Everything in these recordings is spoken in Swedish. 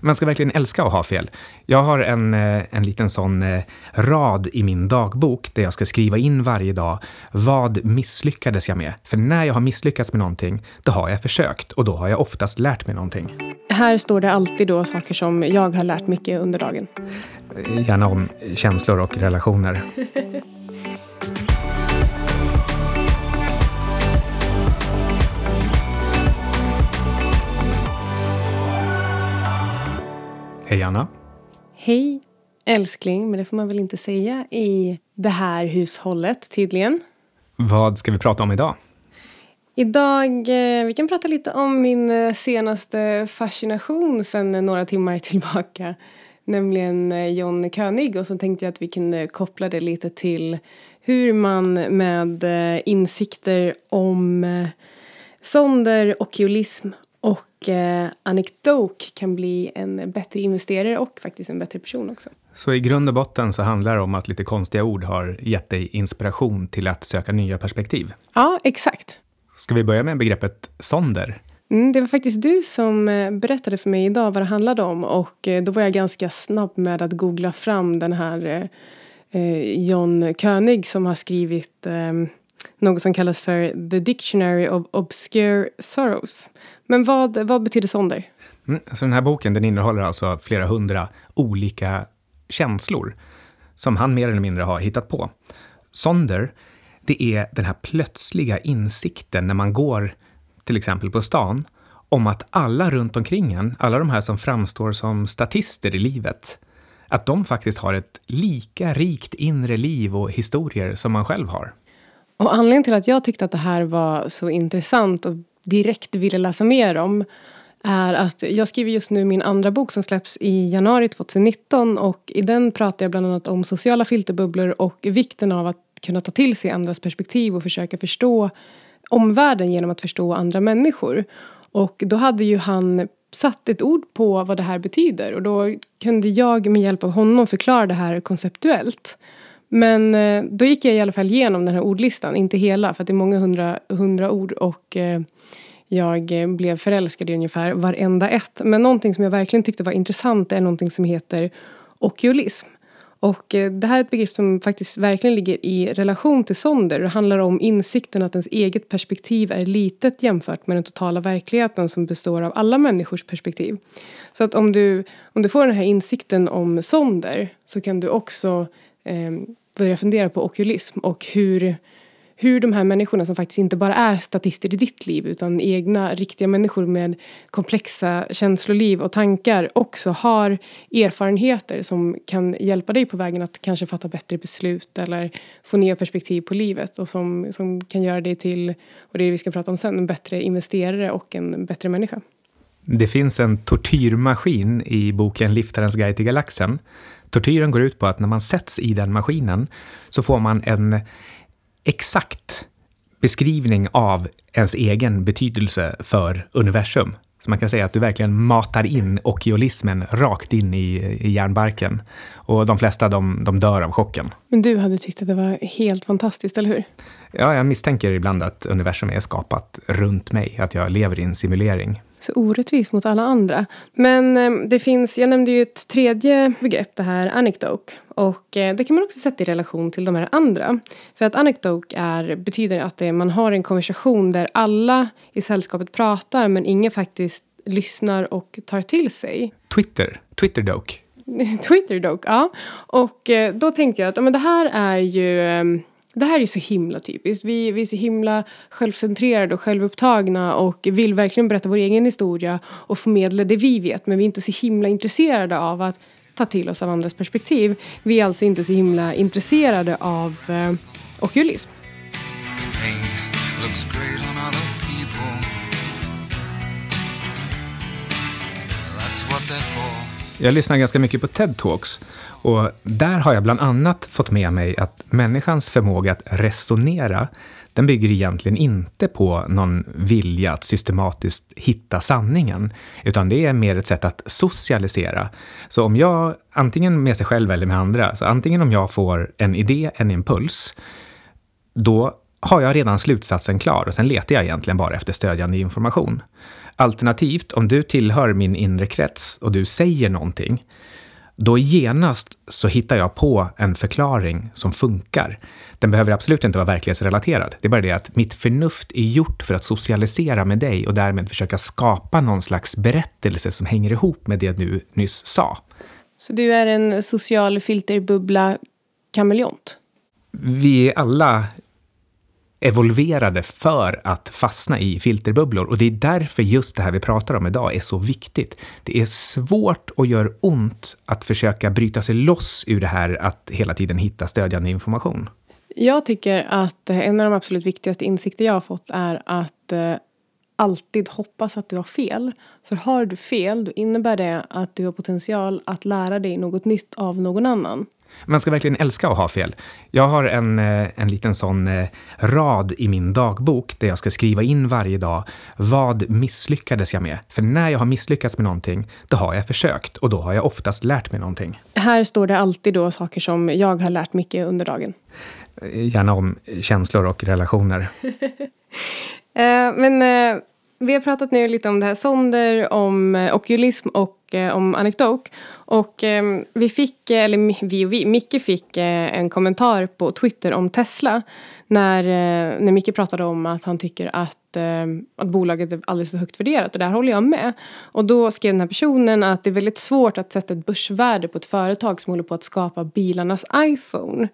Man ska verkligen älska att ha fel. Jag har en, eh, en liten sån eh, rad i min dagbok där jag ska skriva in varje dag. Vad misslyckades jag med? För när jag har misslyckats med någonting, då har jag försökt och då har jag oftast lärt mig någonting. Här står det alltid då saker som jag har lärt mycket under dagen. Gärna om känslor och relationer. Hej Anna. Hej älskling, men det får man väl inte säga i det här hushållet tydligen. Vad ska vi prata om idag? Idag, eh, vi kan prata lite om min eh, senaste fascination sedan några timmar tillbaka. Nämligen eh, John König och så tänkte jag att vi kunde koppla det lite till hur man med insikter om sonder, okkulism och eh, anekdok kan bli en bättre investerare och faktiskt en bättre person också. Så i grund och botten så handlar det om att lite konstiga ord har gett dig inspiration till att söka nya perspektiv? Ja, exakt. Ska vi börja med begreppet sonder? Mm, det var faktiskt du som eh, berättade för mig idag vad det handlade om och eh, då var jag ganska snabb med att googla fram den här eh, John König som har skrivit något som kallas för The Dictionary of Obscure Sorrows. Men vad, vad betyder sonder? Mm, alltså den här boken den innehåller alltså flera hundra olika känslor som han mer eller mindre har hittat på. Sonder, det är den här plötsliga insikten när man går till exempel på stan om att alla runt omkring en, alla de här som framstår som statister i livet, att de faktiskt har ett lika rikt inre liv och historier som man själv har. Och anledningen till att jag tyckte att det här var så intressant och direkt ville läsa mer om är att jag skriver just nu min andra bok som släpps i januari 2019 och i den pratar jag bland annat om sociala filterbubblor och vikten av att kunna ta till sig andras perspektiv och försöka förstå omvärlden genom att förstå andra människor. Och då hade ju han satt ett ord på vad det här betyder och då kunde jag med hjälp av honom förklara det här konceptuellt. Men eh, då gick jag i alla fall igenom den här ordlistan, inte hela för att det är många hundra, hundra ord och eh, jag blev förälskad i ungefär varenda ett. Men någonting som jag verkligen tyckte var intressant är någonting som heter okulism. Och eh, det här är ett begrepp som faktiskt verkligen ligger i relation till sonder. Det handlar om insikten att ens eget perspektiv är litet jämfört med den totala verkligheten som består av alla människors perspektiv. Så att om du, om du får den här insikten om sonder så kan du också eh, börja fundera på okulism och hur, hur de här människorna som faktiskt inte bara är statister i ditt liv utan egna riktiga människor med komplexa känsloliv och tankar också har erfarenheter som kan hjälpa dig på vägen att kanske fatta bättre beslut eller få nya perspektiv på livet och som, som kan göra dig till, och det är det vi ska prata om sen, en bättre investerare och en bättre människa. Det finns en tortyrmaskin i boken Liftarens guide till galaxen Tortyren går ut på att när man sätts i den maskinen så får man en exakt beskrivning av ens egen betydelse för universum. Så man kan säga att du verkligen matar in okiolismen rakt in i, i hjärnbarken. Och de flesta de, de dör av chocken. Men du hade tyckt att det var helt fantastiskt, eller hur? Ja, jag misstänker ibland att universum är skapat runt mig, att jag lever i en simulering. Så orättvist mot alla andra. Men eh, det finns, jag nämnde ju ett tredje begrepp, det här anekdok. Och eh, det kan man också sätta i relation till de här andra. För att anekdok är, betyder att det, man har en konversation där alla i sällskapet pratar men ingen faktiskt lyssnar och tar till sig. Twitter, Twitterdok. Twitterdok, ja. Och eh, då tänkte jag att men det här är ju det här är så himla typiskt. Vi, vi är så himla självcentrerade och självupptagna och vill verkligen berätta vår egen historia och förmedla det vi vet. Men vi är inte så himla intresserade av att ta till oss av andras perspektiv. Vi är alltså inte så himla intresserade av eh, okulism. Jag lyssnar ganska mycket på TED-talks och där har jag bland annat fått med mig att människans förmåga att resonera, den bygger egentligen inte på någon vilja att systematiskt hitta sanningen, utan det är mer ett sätt att socialisera. Så om jag, antingen med sig själv eller med andra, så antingen om jag får en idé, en impuls, då har jag redan slutsatsen klar och sen letar jag egentligen bara efter stödjande information. Alternativt, om du tillhör min inre krets och du säger någonting, då genast så hittar jag på en förklaring som funkar. Den behöver absolut inte vara verklighetsrelaterad. Det är bara det att mitt förnuft är gjort för att socialisera med dig och därmed försöka skapa någon slags berättelse som hänger ihop med det du nyss sa. Så du är en social filterbubbla kameleont? Vi är alla evolverade för att fastna i filterbubblor. Och det är därför just det här vi pratar om idag är så viktigt. Det är svårt och gör ont att försöka bryta sig loss ur det här att hela tiden hitta stödjande information. Jag tycker att en av de absolut viktigaste insikter jag har fått är att eh, alltid hoppas att du har fel. För har du fel, då innebär det att du har potential att lära dig något nytt av någon annan. Man ska verkligen älska att ha fel. Jag har en, eh, en liten sån eh, rad i min dagbok där jag ska skriva in varje dag. Vad misslyckades jag med? För när jag har misslyckats med någonting, då har jag försökt och då har jag oftast lärt mig någonting. Här står det alltid då saker som jag har lärt mycket under dagen. Gärna om känslor och relationer. Men vi har pratat nu lite om det här sonder, om eh, okulism och eh, om anekdok. Och eh, vi fick, eh, eller vi och vi, Micke fick eh, en kommentar på Twitter om Tesla. När, eh, när Micke pratade om att han tycker att, eh, att bolaget är alldeles för högt värderat. Och där håller jag med. Och då skrev den här personen att det är väldigt svårt att sätta ett börsvärde på ett företag som håller på att skapa bilarnas iPhone.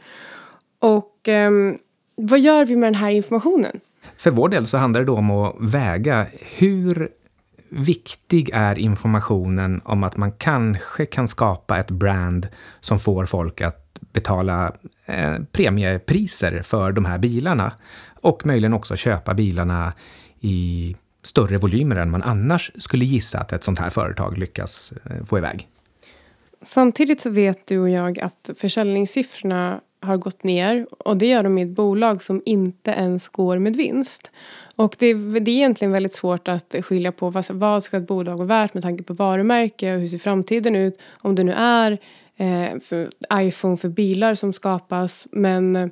Och ehm, vad gör vi med den här informationen? För vår del så handlar det då om att väga hur viktig är informationen om att man kanske kan skapa ett brand som får folk att betala eh, premiepriser för de här bilarna och möjligen också köpa bilarna i större volymer än man annars skulle gissa att ett sånt här företag lyckas eh, få iväg. Samtidigt så vet du och jag att försäljningssiffrorna har gått ner och det gör de i ett bolag som inte ens går med vinst. Och det är, det är egentligen väldigt svårt att skilja på vad, vad ska ett bolag vara värt med tanke på varumärke och hur ser framtiden ut om det nu är eh, för iPhone för bilar som skapas men,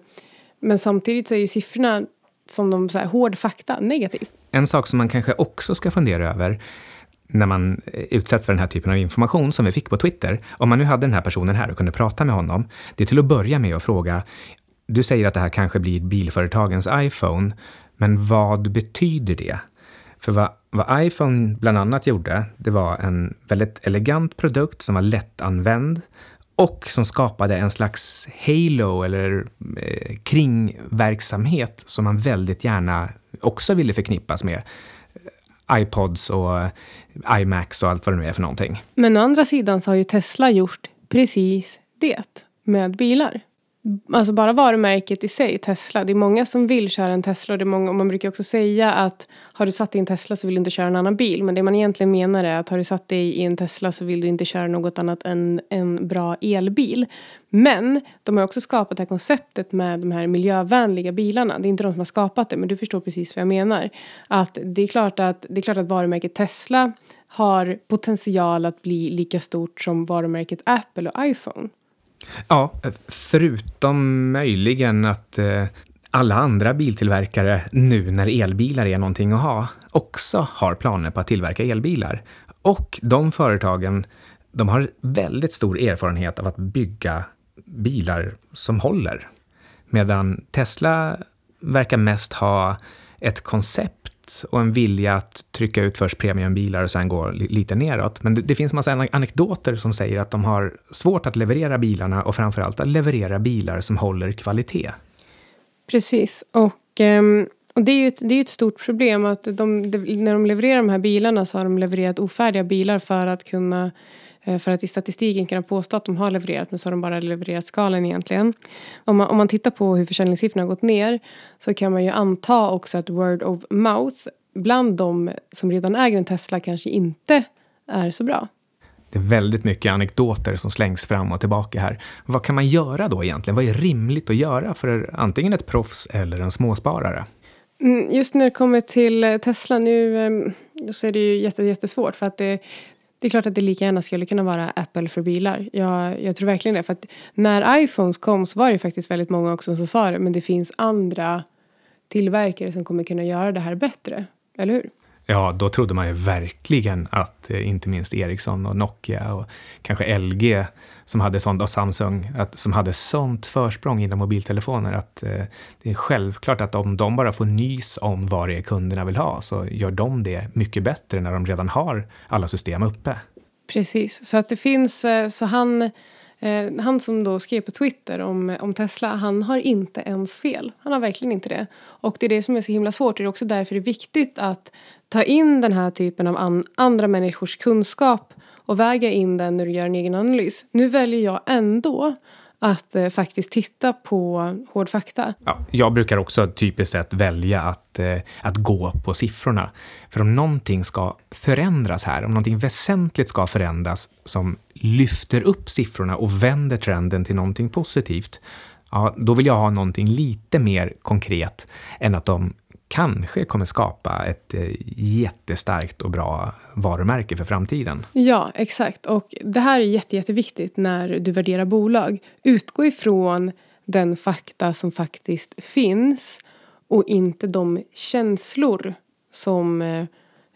men samtidigt så är ju siffrorna som de så här, hård fakta negativ. En sak som man kanske också ska fundera över när man eh, utsätts för den här typen av information som vi fick på Twitter, om man nu hade den här personen här och kunde prata med honom, det är till att börja med att fråga, du säger att det här kanske blir bilföretagens iPhone, men vad betyder det? För vad, vad iPhone bland annat gjorde, det var en väldigt elegant produkt som var lättanvänd och som skapade en slags halo eller eh, kringverksamhet som man väldigt gärna också ville förknippas med iPods och eh, iMacs och allt vad det nu är för någonting. Men å andra sidan så har ju Tesla gjort precis det med bilar. Alltså bara varumärket i sig, Tesla. Det är många som vill köra en Tesla. Och det är många, och man brukar också säga att har du satt dig i en Tesla så vill du inte köra en annan bil. Men det man egentligen menar är att har du satt dig i en Tesla så vill du inte köra något annat än en bra elbil. Men de har också skapat det här konceptet med de här miljövänliga bilarna. Det är inte de som har skapat det, men du förstår precis vad jag menar. Att det är klart att, det är klart att varumärket Tesla har potential att bli lika stort som varumärket Apple och iPhone. Ja, förutom möjligen att eh, alla andra biltillverkare nu när elbilar är någonting att ha, också har planer på att tillverka elbilar. Och de företagen, de har väldigt stor erfarenhet av att bygga bilar som håller. Medan Tesla verkar mest ha ett koncept och en vilja att trycka ut först premiumbilar och sen gå lite neråt. Men det, det finns massa anekdoter som säger att de har svårt att leverera bilarna och framförallt att leverera bilar som håller kvalitet. Precis, och, ehm, och det är ju ett, det är ett stort problem att de, när de levererar de här bilarna så har de levererat ofärdiga bilar för att kunna för att i statistiken kunna påstå att de har levererat men så har de bara levererat skalen egentligen. Om man, om man tittar på hur försäljningssiffrorna har gått ner så kan man ju anta också att word of mouth bland de som redan äger en Tesla kanske inte är så bra. Det är väldigt mycket anekdoter som slängs fram och tillbaka här. Vad kan man göra då egentligen? Vad är rimligt att göra för antingen ett proffs eller en småsparare? Mm, just när det kommer till Tesla nu ehm, så är det ju jättesvårt för att det, det är klart att det lika gärna skulle kunna vara Apple för bilar. Jag, jag tror verkligen det. För att när iPhones kom så var det faktiskt väldigt många också som sa det. Men det finns andra tillverkare som kommer kunna göra det här bättre. Eller hur? Ja, då trodde man ju verkligen att eh, inte minst Ericsson och Nokia och kanske LG som hade sånt, och Samsung, att, som hade sånt försprång inom mobiltelefoner att eh, det är självklart att om de bara får nys om vad det är kunderna vill ha så gör de det mycket bättre när de redan har alla system uppe. Precis, så att det finns, eh, så han, eh, han som då skrev på Twitter om, om Tesla, han har inte ens fel. Han har verkligen inte det. Och det är det som är så himla svårt, det är också därför det är viktigt att ta in den här typen av an, andra människors kunskap och väga in den när du gör en egen analys. Nu väljer jag ändå att eh, faktiskt titta på hård fakta. Ja, jag brukar också typiskt sett välja att, eh, att gå på siffrorna. För om någonting ska förändras här, om någonting väsentligt ska förändras som lyfter upp siffrorna och vänder trenden till någonting positivt, ja, då vill jag ha någonting lite mer konkret än att de kanske kommer skapa ett eh, jättestarkt och bra varumärke för framtiden. Ja, exakt. Och det här är jätte, jätteviktigt när du värderar bolag. Utgå ifrån den fakta som faktiskt finns och inte de känslor som, eh,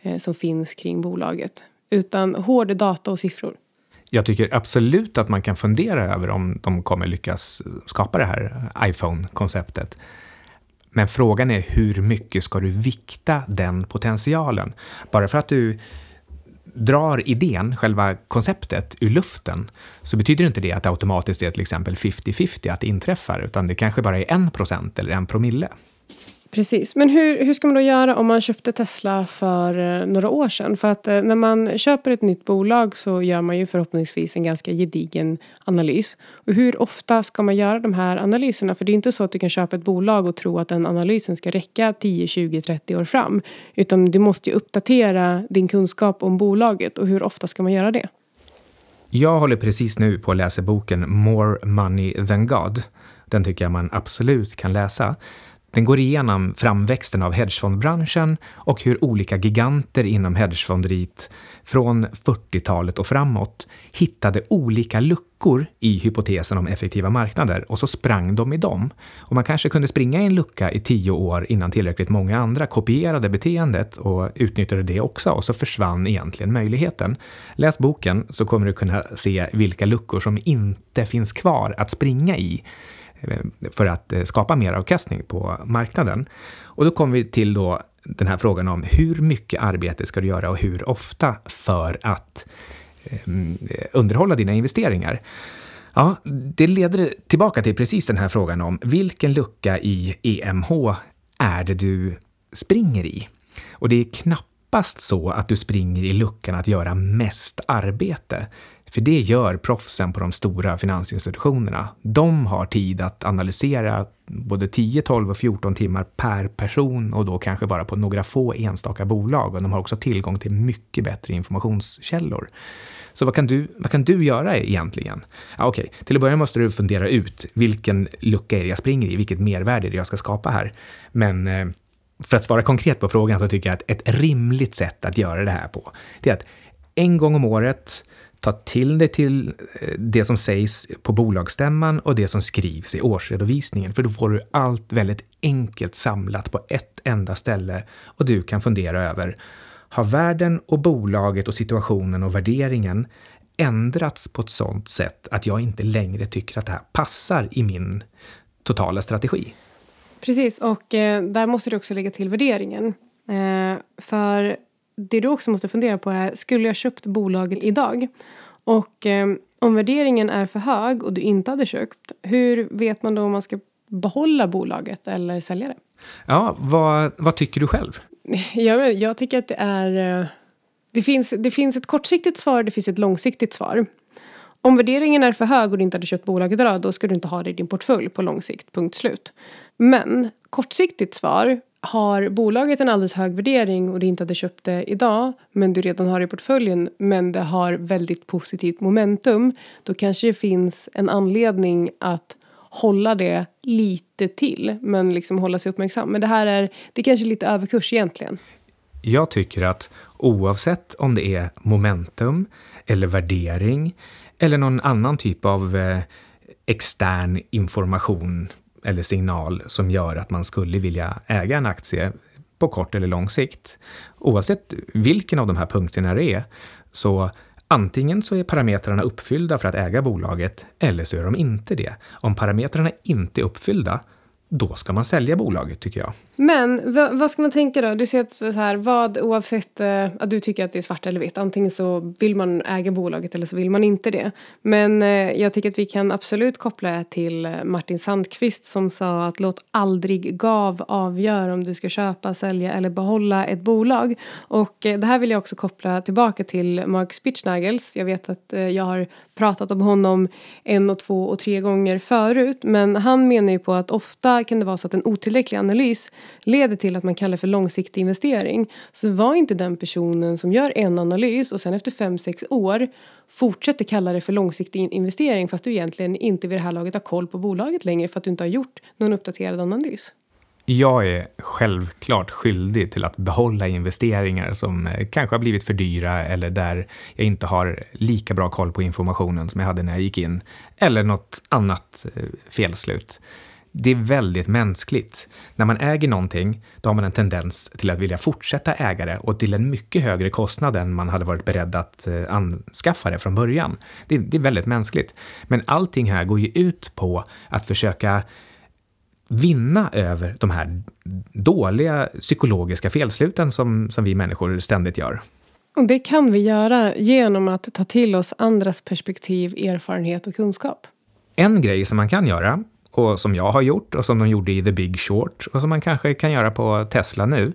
eh, som finns kring bolaget. Utan hård data och siffror. Jag tycker absolut att man kan fundera över om de kommer lyckas skapa det här iPhone-konceptet. Men frågan är hur mycket ska du vikta den potentialen? Bara för att du drar idén, själva konceptet, ur luften så betyder inte det att det automatiskt är till exempel 50-50 att det inträffar, utan det kanske bara är en procent eller en promille. Precis. Men hur, hur ska man då göra om man köpte Tesla för eh, några år sedan? För att eh, när man köper ett nytt bolag så gör man ju förhoppningsvis en ganska gedigen analys. Och hur ofta ska man göra de här analyserna? För det är inte så att du kan köpa ett bolag och tro att den analysen ska räcka 10, 20, 30 år fram. Utan du måste ju uppdatera din kunskap om bolaget och hur ofta ska man göra det? Jag håller precis nu på att läsa boken More Money Than God. Den tycker jag man absolut kan läsa. Den går igenom framväxten av hedgefondbranschen och hur olika giganter inom hedgefonderiet från 40-talet och framåt hittade olika luckor i hypotesen om effektiva marknader och så sprang de i dem. Och man kanske kunde springa i en lucka i tio år innan tillräckligt många andra kopierade beteendet och utnyttjade det också och så försvann egentligen möjligheten. Läs boken så kommer du kunna se vilka luckor som inte finns kvar att springa i Eh, för att eh, skapa mer avkastning på marknaden. Och då kommer vi till då den här frågan om hur mycket arbete ska du göra och hur ofta för att eh, mm, underhålla dina investeringar. Ja, det leder tillbaka till precis den här frågan om vilken lucka i EMH är det du springer i? Och det är knappast så att du springer i luckan att göra mest arbete. För det gör proffsen på de stora finansinstitutionerna. De har tid att analysera både 10, 12 och 14 timmar per person och då kanske bara på några få enstaka bolag. Och de har också tillgång till mycket bättre informationskällor. Så vad kan du, vad kan du göra egentligen? Ja, Okej, okay. till att börja måste du fundera ut vilken lucka är det jag springer i, vilket mervärde är det jag ska skapa här. Men eh, för att svara konkret på frågan så tycker jag att ett rimligt sätt att göra det här på, det är att en gång om året ta till dig till eh, det som sägs på bolagsstämman och det som skrivs i årsredovisningen, för då får du allt väldigt enkelt samlat på ett enda ställe och du kan fundera över har världen och bolaget och situationen och värderingen ändrats på ett sådant sätt att jag inte längre tycker att det här passar i min totala strategi? Precis, och eh, där måste du också lägga till värderingen. Eh, för det du också måste fundera på är, skulle jag köpt bolaget idag? Och eh, om värderingen är för hög och du inte hade köpt, hur vet man då om man ska behålla bolaget eller sälja det? Ja, vad, vad tycker du själv? Jag, jag tycker att det är... Eh, det finns, det finns ett kortsiktigt svar, det finns ett långsiktigt svar. Om värderingen är för hög och du inte hade köpt bolaget idag, då ska du inte ha det i din portfölj på lång sikt, punkt slut. Men kortsiktigt svar, har bolaget en alldeles hög värdering och du inte hade köpt det idag men du redan har det i portföljen men det har väldigt positivt momentum då kanske det finns en anledning att hålla det lite till men liksom hålla sig uppmärksam. Men det här är, det är kanske lite överkurs egentligen. Jag tycker att oavsett om det är momentum eller värdering eller någon annan typ av eh, extern information eller signal som gör att man skulle vilja äga en aktie. på kort eller lång sikt. Oavsett vilken av de här punkterna det är, så antingen så är parametrarna uppfyllda för att äga bolaget, eller så är de inte det. Om parametrarna inte är uppfyllda, då ska man sälja bolaget tycker jag. Men vad, vad ska man tänka då? Du säger att så här, vad oavsett eh, att du tycker att det är svart eller vitt. Antingen så vill man äga bolaget eller så vill man inte det. Men eh, jag tycker att vi kan absolut koppla det till eh, Martin Sandqvist som sa att låt aldrig gav avgöra om du ska köpa, sälja eller behålla ett bolag. Och eh, det här vill jag också koppla tillbaka till Mark Spitznagels. Jag vet att eh, jag har pratat om honom en och två och tre gånger förut. Men han menar ju på att ofta kan det vara så att en otillräcklig analys leder till att man kallar för långsiktig investering. Så var inte den personen som gör en analys och sen efter fem sex år fortsätter kalla det för långsiktig investering fast du egentligen inte vid det här laget har koll på bolaget längre för att du inte har gjort någon uppdaterad analys. Jag är självklart skyldig till att behålla investeringar som eh, kanske har blivit för dyra eller där jag inte har lika bra koll på informationen som jag hade när jag gick in. Eller något annat eh, felslut. Det är väldigt mänskligt. När man äger någonting, då har man en tendens till att vilja fortsätta äga det och till en mycket högre kostnad än man hade varit beredd att eh, anskaffa det från början. Det, det är väldigt mänskligt. Men allting här går ju ut på att försöka vinna över de här dåliga psykologiska felsluten som, som vi människor ständigt gör. Och det kan vi göra genom att ta till oss andras perspektiv, erfarenhet och kunskap. En grej som man kan göra, och som jag har gjort och som de gjorde i The Big Short och som man kanske kan göra på Tesla nu,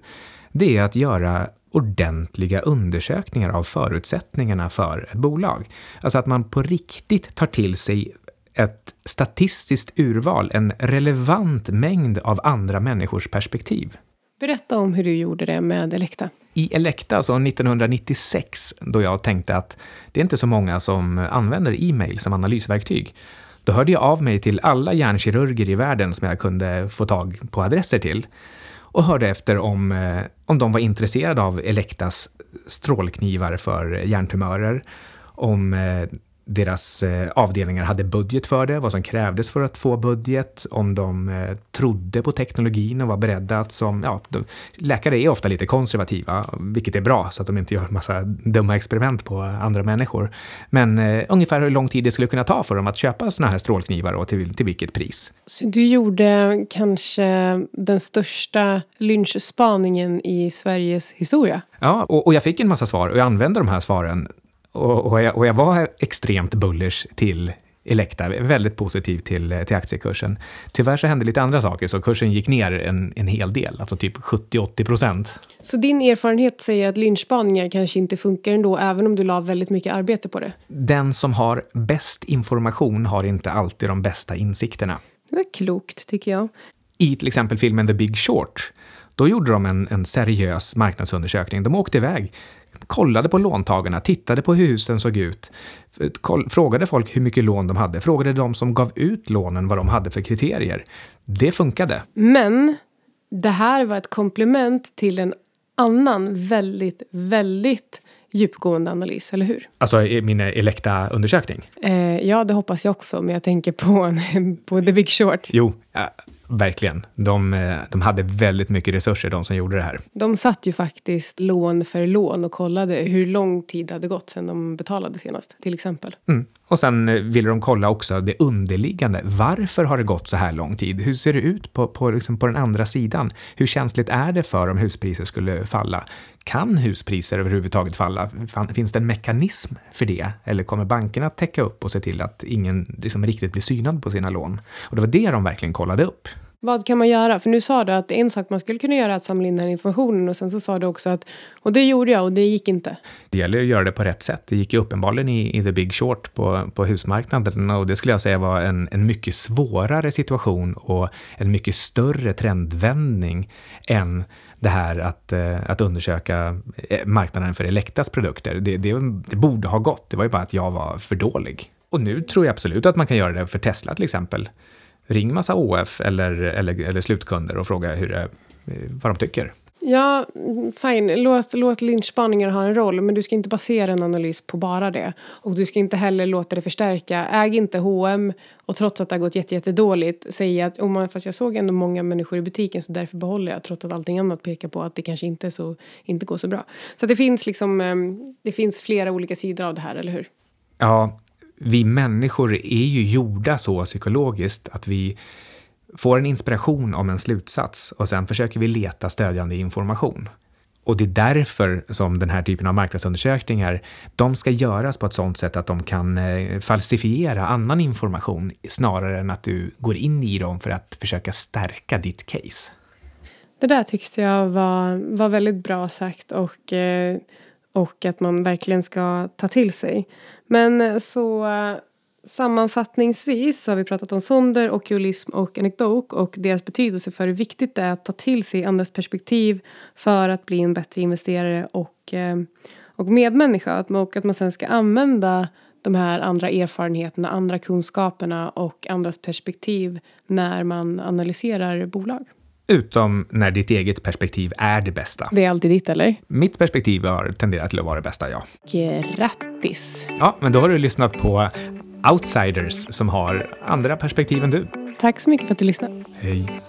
det är att göra ordentliga undersökningar av förutsättningarna för ett bolag. Alltså att man på riktigt tar till sig ett statistiskt urval, en relevant mängd av andra människors perspektiv. Berätta om hur du gjorde det med Elekta. I Elekta, alltså 1996, då jag tänkte att det är inte så många som använder e-mail som analysverktyg, då hörde jag av mig till alla hjärnkirurger i världen som jag kunde få tag på adresser till och hörde efter om, eh, om de var intresserade av Elektas strålknivar för hjärntumörer, om eh, deras eh, avdelningar hade budget för det, vad som krävdes för att få budget, om de eh, trodde på teknologin och var beredda att som, ja, de, läkare är ofta lite konservativa, vilket är bra så att de inte gör massa dumma experiment på andra människor. Men eh, ungefär hur lång tid det skulle kunna ta för dem att köpa sådana här strålknivar och till, till vilket pris. Så du gjorde kanske den största lynchspaningen i Sveriges historia? Ja, och, och jag fick en massa svar och jag använde de här svaren och, och, jag, och jag var extremt bullish till Elekta, väldigt positiv till, till aktiekursen. Tyvärr så hände lite andra saker, så kursen gick ner en, en hel del, alltså typ 70-80 procent. Så din erfarenhet säger att lynchspaningar kanske inte funkar ändå, även om du la väldigt mycket arbete på det? Den som har bäst information har inte alltid de bästa insikterna. Det var klokt, tycker jag. I till exempel filmen The Big Short, då gjorde de en, en seriös marknadsundersökning. De åkte iväg kollade på låntagarna, tittade på hur husen såg ut, frågade folk hur mycket lån de hade, frågade de som gav ut lånen vad de hade för kriterier. Det funkade. Men det här var ett komplement till en annan väldigt, väldigt djupgående analys, eller hur? Alltså min Elekta-undersökning? Eh, ja, det hoppas jag också, men jag tänker på, på The Big Short. Jo, Verkligen. De, eh, de hade väldigt mycket resurser, de som gjorde det här. De satt ju faktiskt lån för lån och kollade hur lång tid det hade gått sedan de betalade senast, till exempel. Mm. Och sen eh, ville de kolla också det underliggande. Varför har det gått så här lång tid? Hur ser det ut på, på, liksom på den andra sidan? Hur känsligt är det för om huspriser skulle falla? Kan huspriser överhuvudtaget falla? Finns det en mekanism för det? Eller kommer bankerna att täcka upp och se till att ingen liksom riktigt blir synad på sina lån? Och det var det de verkligen kollade upp. Vad kan man göra? För nu sa du att en sak man skulle kunna göra är att samla in den här informationen och sen så sa du också att och det gjorde jag och det gick inte. Det gäller att göra det på rätt sätt. Det gick ju uppenbarligen i, i the big short på, på husmarknaden och det skulle jag säga var en, en mycket svårare situation och en mycket större trendvändning än det här att, eh, att undersöka eh, marknaden för Elektas produkter. Det, det, det borde ha gått, det var ju bara att jag var för dålig. Och nu tror jag absolut att man kan göra det för Tesla till exempel ring massa OF eller, eller, eller slutkunder och fråga hur det, vad de tycker. Ja, fine. Låt, låt lynchspaningar ha en roll men du ska inte basera en analys på bara det. Och du ska inte heller låta det förstärka. Äg inte H&M och trots att det har gått jättedåligt jätte säga att oh, man, fast jag såg ändå många människor i butiken så därför behåller jag trots att allting annat pekar på att det kanske inte, så, inte går så bra. Så det finns liksom, ehm, det finns flera olika sidor av det här, eller hur? Ja, vi människor är ju gjorda så psykologiskt att vi får en inspiration om en slutsats och sen försöker vi leta stödjande information. Och det är därför som den här typen av marknadsundersökningar, de ska göras på ett sådant sätt att de kan eh, falsifiera annan information snarare än att du går in i dem för att försöka stärka ditt case. Det där tyckte jag var, var väldigt bra sagt och, eh, och att man verkligen ska ta till sig. Men eh, så Sammanfattningsvis så har vi pratat om sonder, okulism och anekdok och deras betydelse för hur viktigt det är att ta till sig andras perspektiv för att bli en bättre investerare och, eh, och medmänniska. Och att man sen ska använda de här andra erfarenheterna, andra kunskaperna och andras perspektiv när man analyserar bolag. Utom när ditt eget perspektiv är det bästa. Det är alltid ditt, eller? Mitt perspektiv har tenderat till att vara det bästa, ja. Grattis! Ja, men då har du lyssnat på outsiders som har andra perspektiv än du. Tack så mycket för att du lyssnade. Hej.